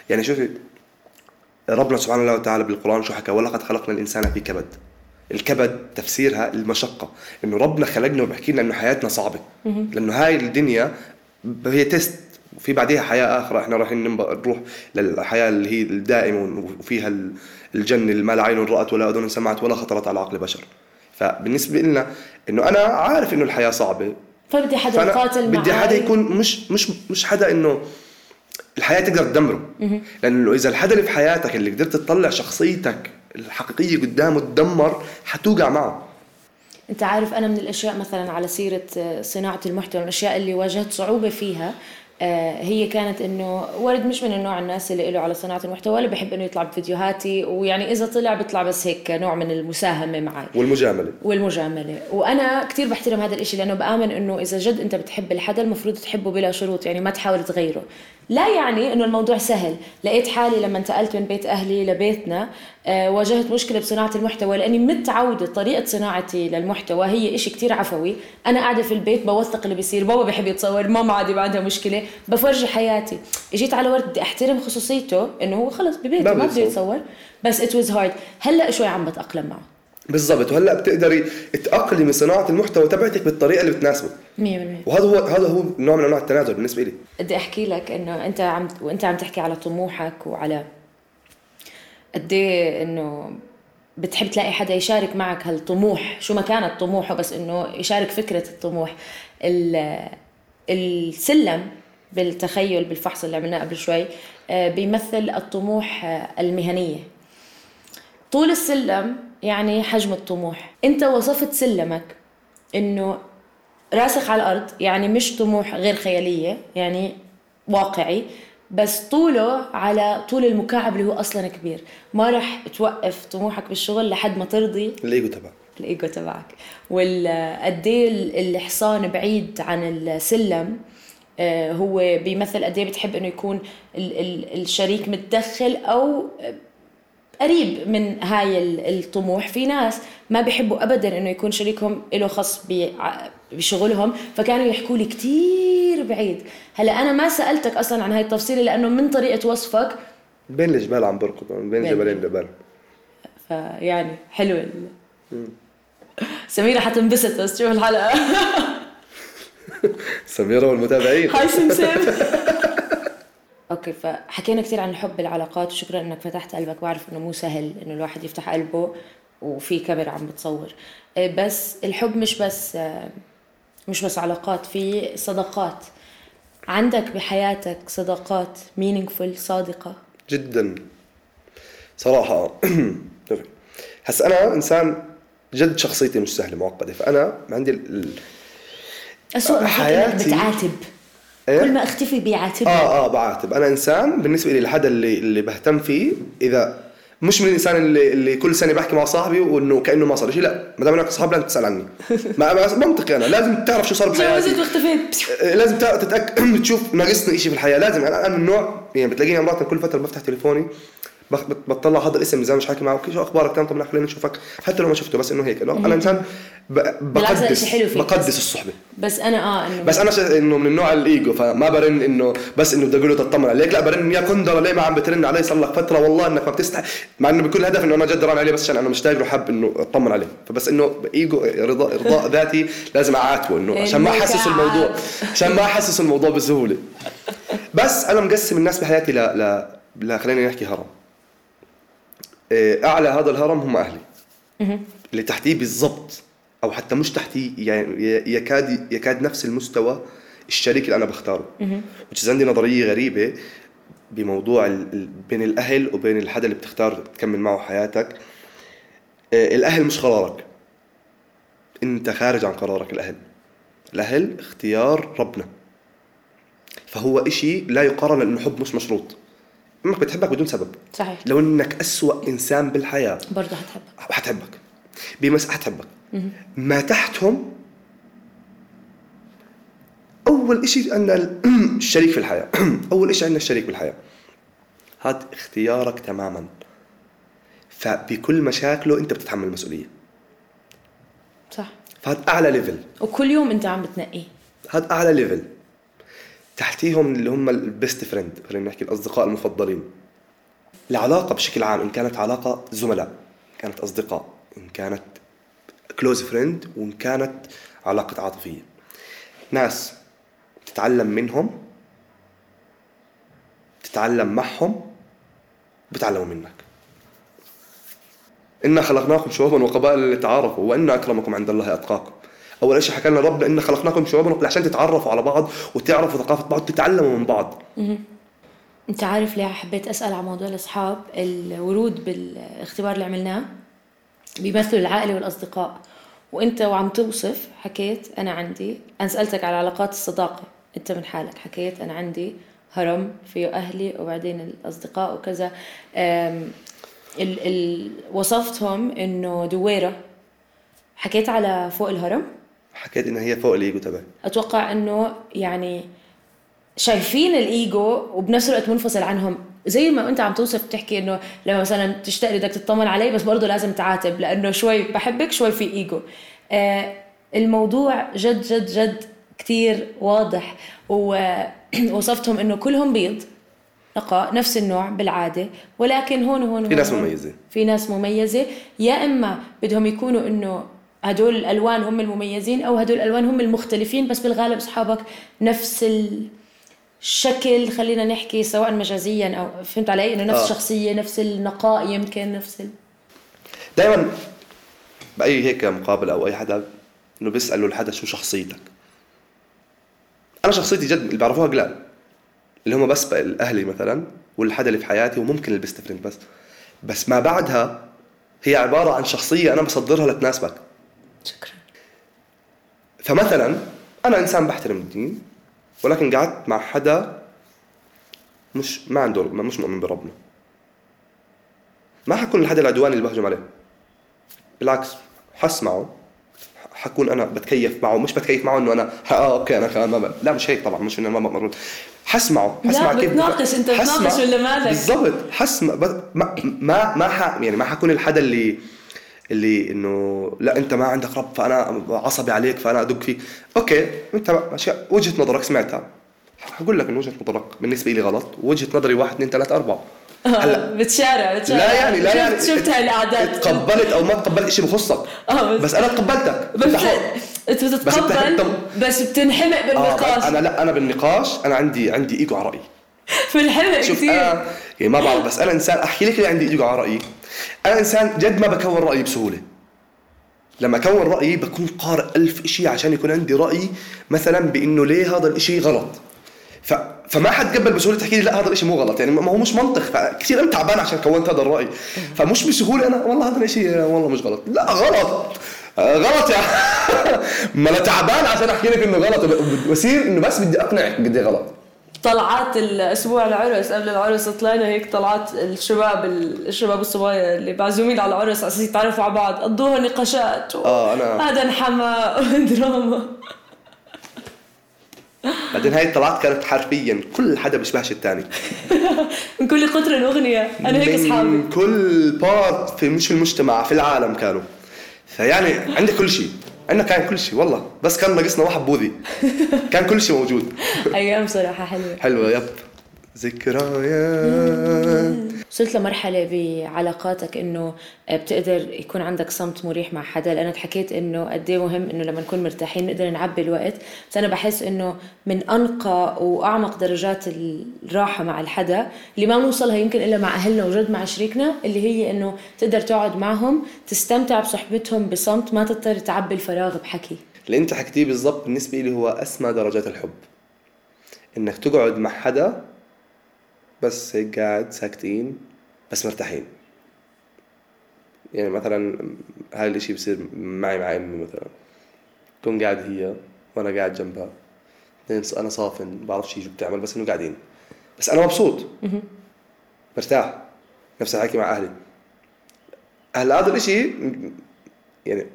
يعني شوفي ربنا سبحانه وتعالى بالقرآن شو حكى؟ ولقد خلقنا الإنسان في كبد. الكبد تفسيرها المشقة. إنه ربنا خلقنا وبحكي لنا إنه حياتنا صعبة. لأنه هاي الدنيا هي تيست وفي بعدها حياة آخرة. إحنا رايحين نروح للحياة اللي هي الدائمة وفيها ال- الجنة اللي ما لا عين رأت ولا أذن سمعت ولا خطرت على عقل بشر. فبالنسبة لنا إنه أنا عارف إنه الحياة صعبة. فبدي حدا يقاتل معي بدي حدا يكون مش مش مش حدا إنه الحياة تقدر تدمره. لأنه إذا الحدا اللي في حياتك اللي قدرت تطلع شخصيتك الحقيقية قدامه تدمر حتوقع معه. أنت عارف أنا من الأشياء مثلا على سيرة صناعة المحتوى من الأشياء اللي واجهت صعوبة فيها هي كانت إنه ولد مش من النوع الناس اللي له على صناعة المحتوى ولا بحب إنه يطلع بفيديوهاتي ويعني إذا طلع بيطلع بس هيك نوع من المساهمة معي. والمجاملة. والمجاملة. وأنا كثير بحترم هذا الإشي لأنه بآمن إنه إذا جد أنت بتحب الحدا المفروض تحبه بلا شروط يعني ما تحاول تغيره. لا يعني إنه الموضوع سهل. لقيت حالي لما انتقلت من بيت أهلي لبيتنا آه واجهت مشكلة بصناعة المحتوى لأني متعودة طريقة صناعتي للمحتوى هي إشي كتير عفوي. أنا قاعدة في البيت بوثق اللي بيصير بابا بحب يتصور ماما عادي ما عندها مشكلة بفرجي حياتي. إجيت على ورد بدي أحترم خصوصيته إنه هو خلص ببيته ما بده. يتصور بس it was hard هلأ شوي عم بتأقلم معه. بالضبط. وهلأ بتقدري تأقلمي صناعة المحتوى تبعتك بالطريقة اللي بتناسبه. 100% وهذا هو هذا هو نوع من أنواع التنازل بالنسبة لي بدي أحكي لك إنه أنت عم وأنت عم تحكي على طموحك وعلى قد إيه إنه بتحب تلاقي حدا يشارك معك هالطموح. شو ما كانت طموحه بس إنه يشارك فكرة الطموح. ال- السلم بالتخيل بالفحص اللي عملناه قبل شوي آه، بيمثل الطموح آه، المهنية. طول السلم يعني حجم الطموح. انت وصفت سلمك انه راسخ على الأرض يعني مش طموح غير خيالية يعني واقعي بس طوله على طول المكعب اللي هو أصلا كبير. ما راح توقف طموحك بالشغل لحد ما ترضي الإيجو تبعك. الإيجو تبعك. والقد إيه الحصان بعيد عن السلم آه، هو بيمثل قد إيه بتحب إنه يكون ال- ال- الشريك متدخل أو قريب من هاي ال- الطموح. في ناس ما بيحبوا ابدا إنه يكون شريكهم له خص بشغلهم فكانوا يحكوا لي كثير بعيد. هلأ أنا ما سألتك أصلا عن هاي التفصيله لأنه من طريقة وصفك بين الجبال عم بركض بين بين جبلين لبنان فيعني حلو ال... سميرة حتنبسط بس تشوف الحلقة. (laughs) سميرة والمتابعين. هاي سمسم. (laughs) أوكي فحكينا كثير عن الحب بالعلاقات وشكرا إنك فتحت قلبك. بعرف إنه مو سهل إنه الواحد يفتح قلبه وفي كاميرا عم بتصور. إيه، بس الحب مش بس آه، مش بس علاقات في صداقات. عندك بحياتك صداقات meaningful صادقة؟ جدا. صراحة (clears throat) هسا أنا إنسان جد شخصيتي مش سهلة معقدة. فأنا عندي ال... أسوأ إنك حياتي- بتعاتب. إيه؟ كل ما أختفي بيعاتبني آه آه بعاتب. أنا إنسان بالنسبة لي الحدا اللي اللي بهتم فيه إذا مش من الإنسان اللي, اللي كل سنة بحكي مع صاحبي وإنه كأنه ما صار شيء لا. ما دام انك صاحب لازم تسال عني (laughs) ما منطقي أنا. لازم تعرف شو صار بحياتي. واختفيت آه، لازم تتاكد (clears throat) تشوف ناقصني شيء في الحياة. لازم. أنا من النوع يعني بتلاقيني مرات كل فترة بفتح تليفوني بطلع هذا الاسم زي مش حاكي معه. شو أخبارك تمام طب خلينا نشوفك. حتى لو ما شفته بس إنه هيك. أنا إنسان بقدس شيء حلو فيك. بقدس الصحبة. بس أنا آه إنه بس أنا ش... إنه من النوع الإيجو فما برن إنه بس إنه بدي أقول له تطمن عليك. لا برن يا كندره ليه ما عم بترن علي؟ صار لك فترة والله إنك ما بتستحي مع إنه بكل هدف إنه أنا جد ران عليه بس عشان أنا مشتاق له حب إنه أطمن عليه. فبس إنه إيجو رضا ارضاء ذاتي لازم أعاتبه إنه عشان ما احسسه الموضوع. عشان ما احسسه الموضوع بسهولة. بس أنا مقسم الناس بحياتي ل ل, ل... خلينا نحكي هرم. أعلى هذا الهرم هم أهلي. اللي تحتيه بالضبط أو حتى مش تحتيه يعني يكاد يكاد نفس المستوى الشريك اللي أنا بختاره. which عندي نظرية غريبة بموضوع بين الأهل وبين الحدا اللي بتختار تكمل معه حياتك. آه، الأهل مش قرارك. أنت خارج عن قرارك الأهل. الأهل اختيار ربنا. فهو إشي لا يقارن لأنه حب مش مشروط. أمك بتحبك بدون سبب. صحيح. لو إنك أسوأ إنسان بالحياة برضه حتحبك حتحبك بمس حتحبك ما تحتهم أول إشي عندنا ال- (clears throat) الشريك في الحياة. (clears throat) أول إشي عندنا الشريك بالحياة. هذا اختيارك تماما. فبكل مشاكله أنت بتتحمل المسؤولية. صح. فهذا أعلى ليفل وكل يوم أنت عم بتنقيه هذا أعلى level تحتيهم اللي هم ال best friend خلينا نحكي الأصدقاء المفضلين. العلاقة بشكل عام إن كانت علاقة زملاء إن كانت أصدقاء إن كانت close friend وإن كانت علاقة عاطفية. ناس تتعلم منهم تتعلم معهم بتعلموا منك. إنا خلقناكم شعوبا وقبائل لتعارفوا وإن أكرمكم عند الله أتقاكم. أول شيء حكى لنا ربنا إن خلقناكم شعوبا عشان تتعرفوا على بعض وتعرفوا ثقافة بعض وتتعلموا من بعض. أنت عارف ليه حبيت أسأل على موضوع الأصحاب؟ الورود بالاختبار اللي عملناه بيمثلوا العائله والأصدقاء. وأنت وعم توصف حكيت أنا عندي أنا سألتك على علاقات الصداقة. أنت من حالك حكيت أنا عندي هرم فيه أهلي وبعدين الأصدقاء وكذا. ال ال وصفتهم إنه دويرة. حكيت على فوق الهرم؟ حكيت إنها هي فوق الإيجو تبعي. أتوقع إنه يعني شايفين الإيجو وبنفس الوقت منفصل عنهم. زي ما أنت عم توصف تحكي إنه لما مثلا تشتاق لي بدك تطمن علي بس برضه لازم تعاتب لأنه شوي بحبك شوي في إيجو. آه الموضوع جد جد جد كتير واضح. ووصفتهم (clears throat) إنه كلهم بيض. نقاء نفس النوع بالعادة. ولكن هون وهون في ناس مميزة. في ناس مميزة. يا إما بدهم يكونوا إنه هدول الألوان هم المميزين أو هدول الألوان هم المختلفين بس بالغالب أصحابك نفس الشكل خلينا نحكي سواء مجازيا أو فهمت علي؟ إنه نفس آه. الشخصيه نفس النقاء يمكن نفس ال... دائما بأي هيك مقابلة أو أي حدا إنه بيسألوا الحدا شو شخصيتك. أنا شخصيتي جد اللي بعرفوها قلال اللي هم بس أهلي مثلا والحدا اللي في حياتي وممكن ال best friend بس. بس ما بعدها هي عبارة عن شخصية أنا بصدرها لتناسبك شكرا. فمثلا أنا إنسان بحترم الدين ولكن قعدت مع حدا مش ما عنده مش مؤمن بربنا. ما حكون الحدا العدواني اللي بهجم عليه. بالعكس حسمعه حكون أنا بتكيف معه. مش بتكيف معه إنه أنا آه أوكي أنا كمان ما ب... لا مش هيك طبعا. مش إنه ما بقدر حسمعه لا، حسمع كيف بتناقش، حسمع- بتناقش ولا مالك؟ بالضبط. حسمع ب... ما ما ما ح... يعني ما حكون الحدا اللي اللي إنه لا أنت ما عندك رب فأنا عصبي عليك فأنا أدق فيك. أوكي أنت اشياء وجهة نظرك سمعتها. حقول لك ان وجهة نظرك بالنسبة لي غلط. وجهة نظري واحد اثنين ثلاثة أربعة. هلا بتشارع بتشارع. لا يعني لا شفت يعني شفت هاي الاعداد تقبلت أو ما تقبلت شيء بخصك. آه بس أنا تقبلتك بس أنت بس بتتقبل بس بتنحمق آه بالنقاش. أنا لا أنا بالنقاش أنا عندي عندي إيجو على رأيي. (laughs) في الحمق شوف كثير. يعني ما بعرف بس أنا إنسان أحكي لك ليه عندي إيجو على رأيي. أنا أنسان جد ما بكون رأيي بسهولة. لما أكون رأيي بكون قارئ ألف شيء عشان يكون عندي رأي مثلا بإنه ليه هذا الشيء غلط. ف... فما حد قبل بسهولة تحكي لي لا هذا الشيء مو غلط. يعني ما هو مش منطق. فكثير أنا تعبان عشان كونت هذا الرأي. فمش بسهولة أنا والله هذا الشيء والله مش غلط. لا غلط. آه، غلط يا. (laughs) ما أنا تعبان عشان أحكي لك إنه غلط. بصير إنه بس بدي أقنعك قد إيه غلط. طلعات الأسبوع العرس قبل العرس طلعنا هيك طلعات الشباب الشباب الصبايا اللي معزومين على العرس على أساس يتعرفوا على بعض قضوها نقاشات. و... آه، أنا- هذا انحمى (laughs) دراما. بعدين هاي الطلعات كانت حرفيا كل حدا بيشبهش الثاني (laughs) من كل قطر اغنيه أنا هيك أصحابي. من كل بارت في مش في المجتمع في العالم كانوا. فيعني عندك كل شيء. عندنا كان كل شيء والله. بس كان ناقصنا واحد بوذي. (laughs) كان كل شيء موجود. أيام صراحة حلوة. حلوة يب. ذكريات وصلت لمرحلة بعلاقاتك إنه بتقدر يكون عندك صمت مريح مع حدا؟ لانك حكيت إنه قد إيه مهم إنه لما نكون مرتاحين نقدر نعبي الوقت. بس أنا بحس إنه من أنقى وأعمق درجات الراحة مع الحدا اللي ما بنوصلها يمكن إلا مع أهلنا وجد مع شريكنا اللي هي إنه تقدر تقعد معهم تستمتع بصحبتهم بصمت ما تضطر تعبي الفراغ بحكي. اللي أنت حكيتيه بالضبط بالنسبة لي هو أسمى درجات الحب. إنك تقعد مع حدا بس هيك قاعد ساكتين بس مرتاحين. يعني مثلا هاي الإشي بصير معي مع أمي مثلا. تكون قاعد هي وأنا قاعد جنبها. أنا صافن بعرف شي شو بتعمل بس إنه قاعدين. بس أنا مبسوط. مرتاح. نفس الحكي مع أهلي. هلا هذا الإشي يعني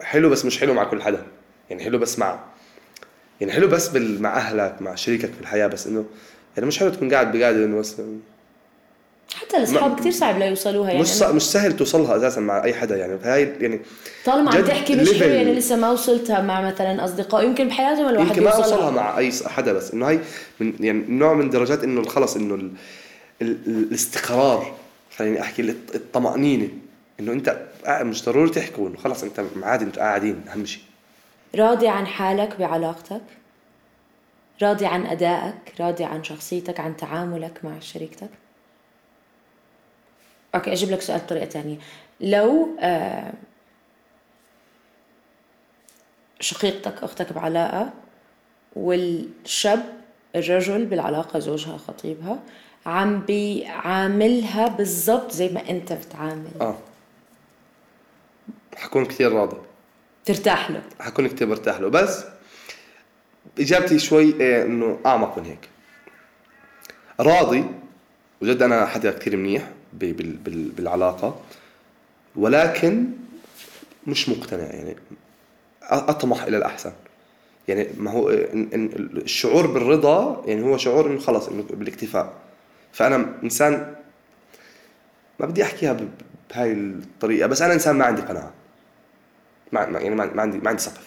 حلو بس مش حلو مع كل حدا. يعني حلو بس مع. يعني حلو بس بال... مع أهلك مع شريكك في الحياة بس إنه يعني مش حلو تكون قاعد بقعده إنه بس حتى الأصحاب كثير صعب لا يوصلوها يعني. مش ص... مش سهل توصلها أساسا مع أي حدا يعني. فهي يعني طالما عم تحكي مش حلو. يعني لسه ما وصلتها مع مثلا أصدقاء يمكن بحياتهم الواحد يمكن ما يوصلها. اوصلها مع أي حدا بس. إنه هي من يعني نوع من درجات إنه خلص إنه ال... ال... الاستقرار خليني أحكي الط- الطمأنينة. إنه أنت مش ضروري تحكوا إنه خلص أنت عادي أنتوا قاعدين أهم شيء. راضي عن حالك بعلاقتك؟ راضي عن أدائك راضي عن شخصيتك عن تعاملك مع شريكتك؟ أوكي أجيب لك سؤال بطريقة تانية. لو آه، شقيقتك أختك بعلاقة والشاب الرجل بالعلاقة زوجها خطيبها عم بيعاملها بالضبط زي ما أنت بتعامل. آه. حكون كثير راضي. ترتاح له. حكون كثير مرتاح له. بس إجابتي شوي إيه إنه أعمق من هيك. راضي وجد أنا حدا كثير منيح بالعلاقة ولكن مش مقتنع يعني أطمح إلى الأحسن. يعني ما هو الشعور بالرضا يعني هو شعور إنه خلص إنه بالاكتفاء. فأنا إنسان ما بدي أحكيها بهاي الطريقة بس أنا إنسان ما عندي قناعة. ما يعني ما عندي ما عندي سقف.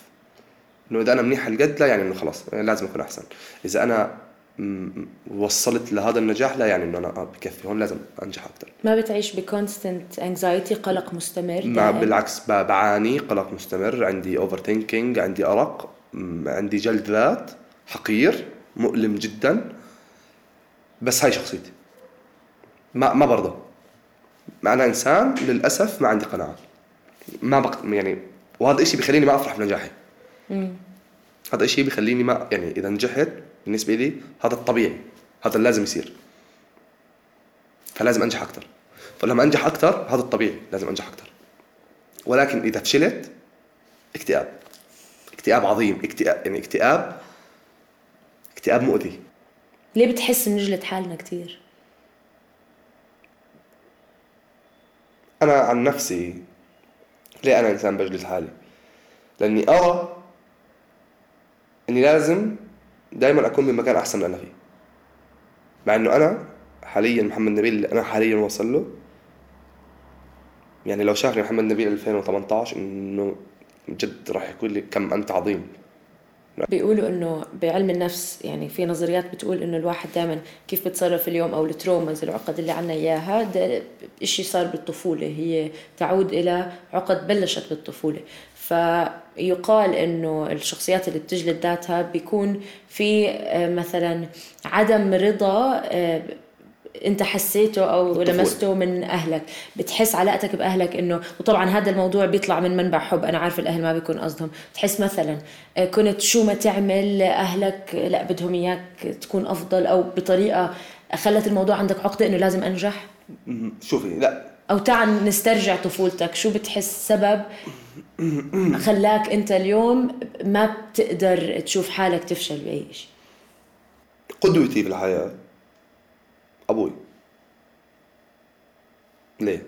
إنه إذا أنا منيح هالقد لا يعني إنه خلاص لازم أكون أحسن. إذا أنا وصلت لهذا النجاح لا يعني إنه أنا آه بكفي هون لازم أنجح أكثر ما بتعيش ب constant anxiety قلق مستمر مع دائم. بالعكس بعاني قلق مستمر عندي overthinking عندي أرق عندي جلد ذات حقير مؤلم جدا بس هاي شخصيتي. ما ما برضى ما أنا إنسان للأسف ما عندي قناعة. ما بق... يعني وهذا الشيء بيخليني ما أفرح بنجاحي. هذا الشيء بيخليني ما يعني إذا نجحت بالنسبة لي هذا الطبيعي هذا اللي لازم يصير. فلازم أنجح أكثر فلما أنجح أكثر هذا الطبيعي لازم أنجح أكثر ولكن إذا فشلت اكتئاب. اكتئاب عظيم اكتئاب يعني اكتئاب اكتئاب مؤذي. ليه بتحس بنجلد حالنا كتير؟ أنا عن نفسي ليه أنا إنسان بجلد حالي؟ لأني أرى إني لازم دائما أكون بمكان أحسن من أنا فيه. مع إنه أنا حاليا محمد نبيل اللي أنا حاليا وصل له. يعني لو شافني محمد نبيل 2018 إنه جد راح يقول لي كم انت عظيم. بيقولوا إنه بعلم النفس يعني في نظريات بتقول إنه الواحد دائما كيف بتصرف اليوم أو التروماز العقد اللي عنا اياها ده شيء صار بالطفولة هي تعود إلى عقد بلشت بالطفولة. فيقال إنه الشخصيات اللي بتجلد ذاتها بيكون في آه، مثلا عدم رضا آه، انت حسيته أو. لمسته من أهلك بتحس علاقتك بأهلك إنه وطبعا هذا الموضوع بيطلع من منبع حب أنا عارفه الأهل ما بيكون قصدهم. تحس مثلا آه، كنت شو ما تعمل أهلك لا بدهم إياك تكون أفضل أو بطريقة خلت الموضوع عندك عقدة إنه لازم أنجح؟ شوفي لا. أو تعال نسترجع طفولتك شو بتحس سبب خلاك أنت اليوم ما بتقدر تشوف حالك تفشل بأي شيء؟ قدوتي في الحياة. أبوي. ليه؟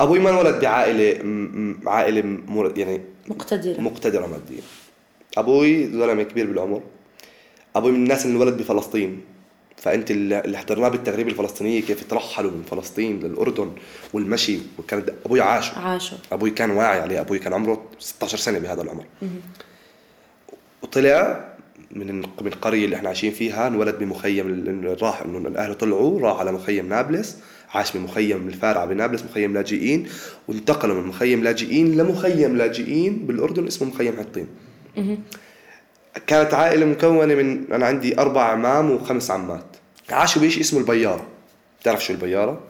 أبوي ما انولد بعائلة م- عائلة مر- يعني مقتدرة. مقتدرة ماديا. أبوي زلمة كبير بالعمر. أبوي من الناس اللي انولد بفلسطين. فأنت اللي حضرناه بالتغريبة الفلسطينية كيف ترحلوا من فلسطين للأردن والمشي وكان أبوي عاش. عاشوا أبوي كان واعي عليه. أبوي كان عمره 16 سنة بهذا العمر. وطلع من من القريه اللي إحنا عايشين فيها انولد بمخيم راح إنه اهله طلعوا راح على مخيم نابلس عاش بمخيم الفارعه بنابلس مخيم لاجئين وانتقلوا من مخيم لاجئين لمخيم لاجئين بالأردن اسمه مخيم حطين. كانت عائلة مكونة من أنا عندي أربع عمام وخمس عمات. عاشوا بشيء اسمه البيارة. بتعرف شو البيارة؟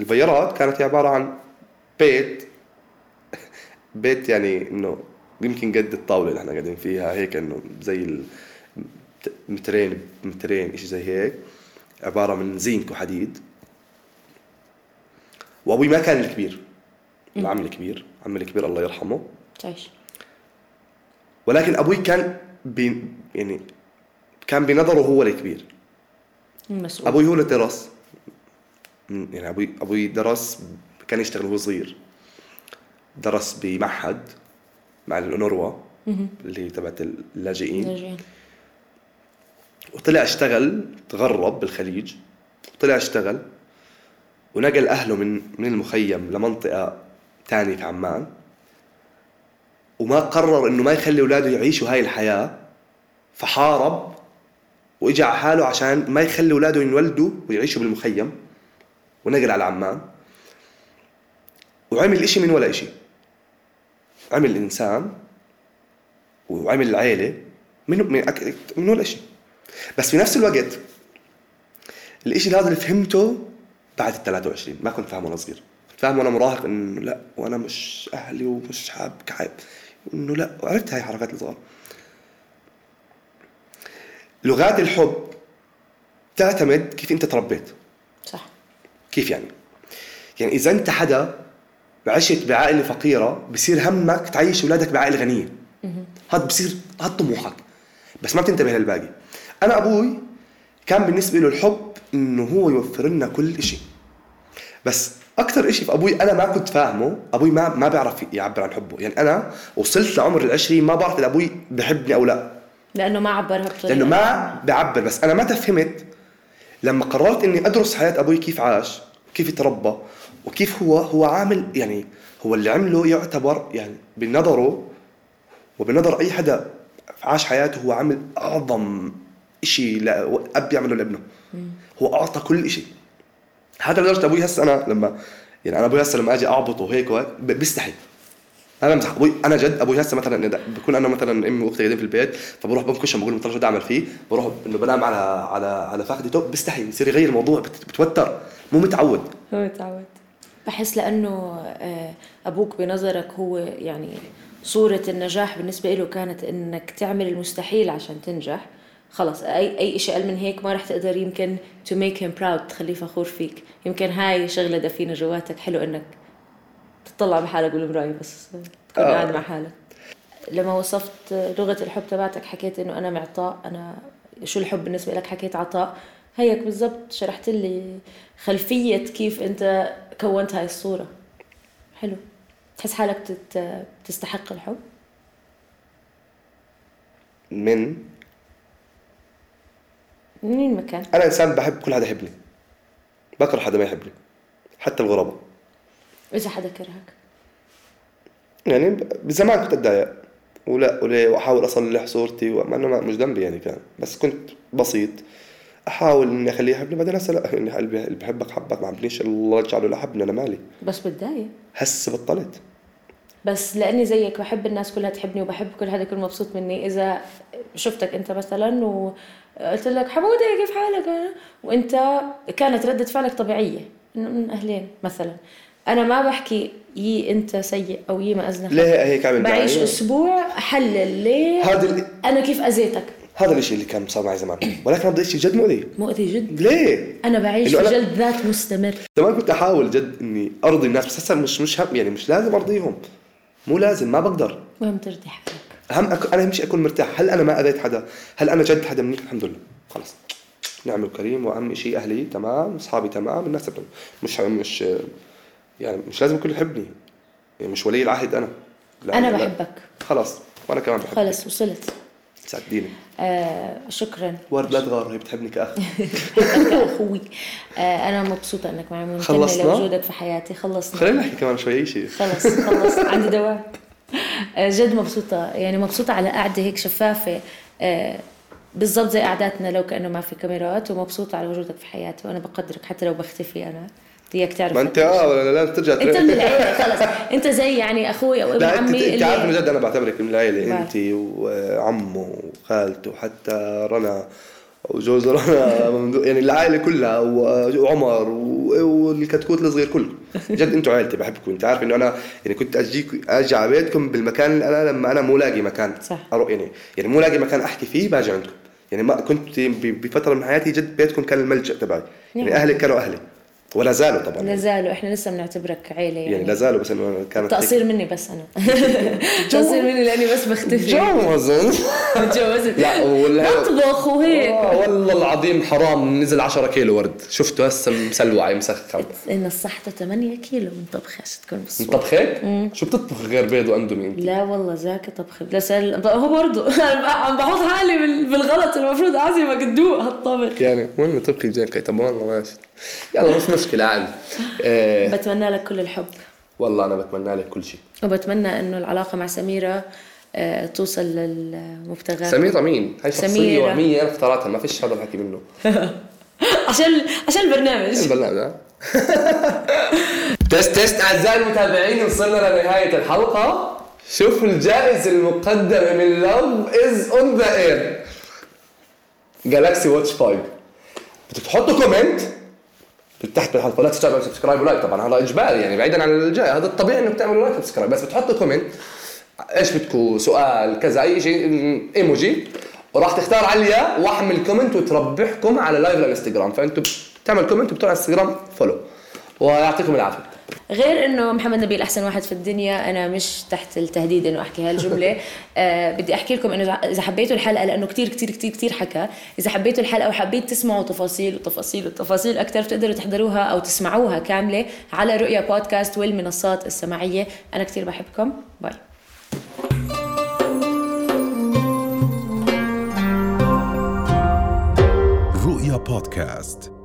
البيارات كانت عبارة عن بيت (laughs) بيت يعني إنه يمكن قد الطاولة اللي إحنا قاعدين فيها هيك إنه زي مترين مترين شيء زي هيك عبارة من زينك وحديد. وأبوي ما كان الكبير العم الكبير عمي الكبير الله يرحمه. تعيش ولكن أبوي كان بي يعني كان بنظره هو الكبير. مسؤول أبوي هو اللي درس. يعني أبوي أبوي درس كان يشتغل وهو صغير. درس بمعهد. مع الأونروا اللي تبعت اللاجئين. لاجئين. وطلع اشتغل تغرب بالخليج وطلع اشتغل ونقل أهله من من المخيم لمنطقة ثانية في عمان. وما قرر إنه ما يخلي أولاده يعيشوا هاي الحياة فحارب واجى على حاله عشان ما يخلي أولاده ينولدوا ويعيشوا بالمخيم ونقل على عمان. وعمل إشي من ولا إشي. عمل انسان وعمل العيلة من من ولا شيء بس في نفس الوقت الإشي هذا اللي فهمته بعد ال 23 ما كنت فاهمه وأنا صغير. كنت فاهم وأنا مراهق إنه لا وأنا مش أهلي ومش حاب كعب. إنه لا وعرفت هاي حركات الصغار. لغات الحب تعتمد كيف أنت تربيت. صح. كيف يعني؟ يعني إذا أنت حدا عشت بعائلة فقيرة بصير همك تعيش أولادك بعائلة غنية. هذا بصير هذا طموحك. بس ما بتنتبه للباقي. أنا أبوي كان بالنسبة له الحب إنه هو يوفر لنا كل شيء بس أكثر شيء في أبوي أنا ما كنت فاهمه أبوي ما ما بيعرف يعبر عن حبه. يعني أنا وصلت لعمر العشرين ما بعرف إذا أبوي بحبني أو لا. لأنه ما عبرها بطريقة. لأنه ما بيعبر بس أنا متى فهمت لما قررت إني أدرس حياة أبوي كيف عاش وكيف تربى وكيف هو؟ هو عامل يعني هو اللي عمله يعتبر يعني بنظره وبنظر أي حدا عاش حياته هو عمل أعظم شيء اب يعمله لابنه. هو أعطى كل شيء هذا لدرجه أبوي هسه أنا لما يعني أنا أبوي هسه لما أجي أعبطه هيك وهيك ب- بيستحي. أنا بمزح أبوي. أنا جد أبوي هسه مثلا بكون أنا مثلا أمي وأختي قاعدين في البيت فبروح بنكشهم بقول طلع شو بدي أعمل فيه؟ بروح إنه بنام على على على فخدته بيستحي. بصير يغير الموضوع بت- بتوتر. مو متعود. هو تعود بحس لأنه آه، أبوك بنظرك هو يعني صورة النجاح بالنسبة له كانت إنك تعمل المستحيل عشان تنجح. خلص أي أي شيء أقل من هيك ما رح تقدر يمكن to make him proud تخليه فخور فيك. يمكن هاي شغلة دفينة جواتك. حلو إنك تطلع بحالك بالمراية بس تكون آه. قاعد مع حالك. لما وصفت لغة الحب تبعتك حكيت إنه أنا معطاء أنا شو الحب بالنسبة لك حكيت عطاء. هيك بالضبط شرحت لي خلفية كيف أنت كونت هاي الصورة. حلو. تحس حالك تت... تستحق الحب؟ من؟ منين ما كان أنا إنسان بحب كل حدا يحبني. بكره حدا ما يحبني. حتى الغرباء إذا حدا كرهك؟ يعني بزمان كنت أتضايق. ولا وليه واحاول أصلح صورتي ومع إنه مش ذنبي يعني كان. بس كنت بسيط. أحاول إني اخليه يحبني بعدين هسه لا إني قلبي اللي بحبك حبك ما عملنيش الله يجعله لحبني أنا مالي. بس بتضايق هسه بطلت. بس لأني زيك بحب الناس كلها تحبني وبحب كل حدا يكون مبسوط مني. إذا شفتك أنت مثلا وقلت لك حمودة كيف حالك؟ وأنت كانت ردة فعلك طبيعية. إنه "أمم، أهلين مثلا. أنا ما بحكي يي أنت سيء أو يي ما اذنك ليه؟ هيك معي؟ بعيش أسبوع أحلل ليه هذا أنا كيف أذيتك. هذا الشيء اللي كان صار معي زمان. ولكن هذا الشيء جد مؤذي. مؤذي جدا ليه؟ أنا بعيش في جلد ذات مستمر. زمان كنت أحاول جد إني أرضي الناس بس هسه مش مش هم يعني مش لازم أرضيهم. مو لازم ما بقدر. المهم ترضي حالك اهم أك... أنا اهم شيء أكون مرتاح. هل أنا ما أذيت حدا؟ هل أنا جد حدا منيح؟ الحمد لله. خلص نعم وكريم واهم شيء أهلي تمام. أصحابي تمام. الناس تمام مش مش يعني مش لازم الكل يحبني. يعني مش ولي العهد أنا. لا أنا. بحبك. خلاص. وأنا كمان بحبك. خلص وصلت. صدقيني آه شكرا. ورد لا تغار هي بتحبني كأخ. (laughs) أخوي. آه أنا مبسوطة إنك معي ممتنة خلصنا؟ لوجودك في حياتي. خلصنا. خلينا نحكي كمان شوي شيء. خلص خلص. (laughs) عندي دوام آه، جد مبسوطة. يعني مبسوطة على قعدة هيك شفافة. آه، بالضبط زي قعداتنا لو كأنه ما في كاميرات ومبسوطة على وجودك في حياتي وأنا بقدرك حتى لو بختفي أنا. إياك تعرف ما انت آه ولا لا ترجع أنت من العيلة خلص. أنت زي يعني أخوي أو ابن لا انت عمي انت عارف من جد أنا بعتبرك من العيلة. انت وعمه وخالته وحتى رنا وجوز رنا (laughs) يعني العائلة كلها وعمر والكتكوت الصغير كله. جد أنتم عائلتي بحبكم. انت عارف إنه أنا يعني كنت اجيك أجي على بيتكم بالمكان اللي أنا لما أنا مو لاقي مكان صح. أروح. يعني يعني مو لاقي مكان أحكي فيه باجي عندكم. يعني ما كنت بفترة من حياتي جد بيتكم كان الملجأ تبعي. يعني نعم. أهلك كانوا أهلي ولا زالوا طبعا. لا زالوا إحنا لسه بنعتبرك عيلة يعني. يعني, لا زالوا بس إنه كانت تقصير مني بس أنا. (laughs) تقصير مني لأني بس بختفي. جوزن تجوزت لا ولا بطبخ وهيك. آه، والله العظيم حرام نزل 10 كيلو ورد. شفته هسه مسلوع مسخن. إن الصحة 8 كيلو. من طبخة عشان تكون بالصورة طبخ هيك؟ شو بتطبخ غير بيض وأندومي أنت؟ لا والله ذاك طبخ. لا سأل هو برضه (laughs) عم بحط حالي بال- بالغلط. المفروض اعزمك تدوق هالطبخ يعني وين طبخي زين كي طب والله ماشي يلا مش مشكلة عادي. آه بتمنى لك كل الحب. والله أنا بتمنى لك كل شيء. وبتمنى إنه العلاقة مع سميرة آه، توصل للمبتغى. سميرة مين؟ هاي شخصية سميرة. وهمية أنا اخترعتها ما فيش هذا الحكي منه. (laughs) عشان عشان البرنامج. البرنامج ها؟ (laughs) test test أعزائي المتابعين وصلنا لنهاية الحلقة. شوفوا الجائزة المقدمة من Love Is On The Air Galaxy Watch 5 بتحطوا comment تحت بالحلقة. لا تنسوا تعملوا subscribe و like طبعا هذا إجباري يعني بعيدا عن الجاي. هذا الطبيعي إنك تعملوا like و subscribe بس بتحطوا comment إيش بدكم سؤال كذا أي شيء إيموجي. وراح تختار عليا أجمل comment وتربحكم على live الانستغرام. فانتم بتعمل comment وبتروح على انستغرام follow ويعطيكم العافية. غير إنه محمد نبيل أحسن واحد في الدنيا أنا مش تحت التهديد إنه أحكي هالجملة. (laughs) آه بدي أحكي لكم إنه إذا حبيتوا الحلقة لأنه كتير كتير كتير كتير حكى. إذا حبيتوا الحلقة وحبيت تسمعوا تفاصيل وتفاصيل وتفاصيل أكثر بتقدروا تحضروها أو تسمعوها كاملة على رؤيا بودكاست والمنصات السماعيه أنا كتير بحبكم. باي. رؤيا بودكاست.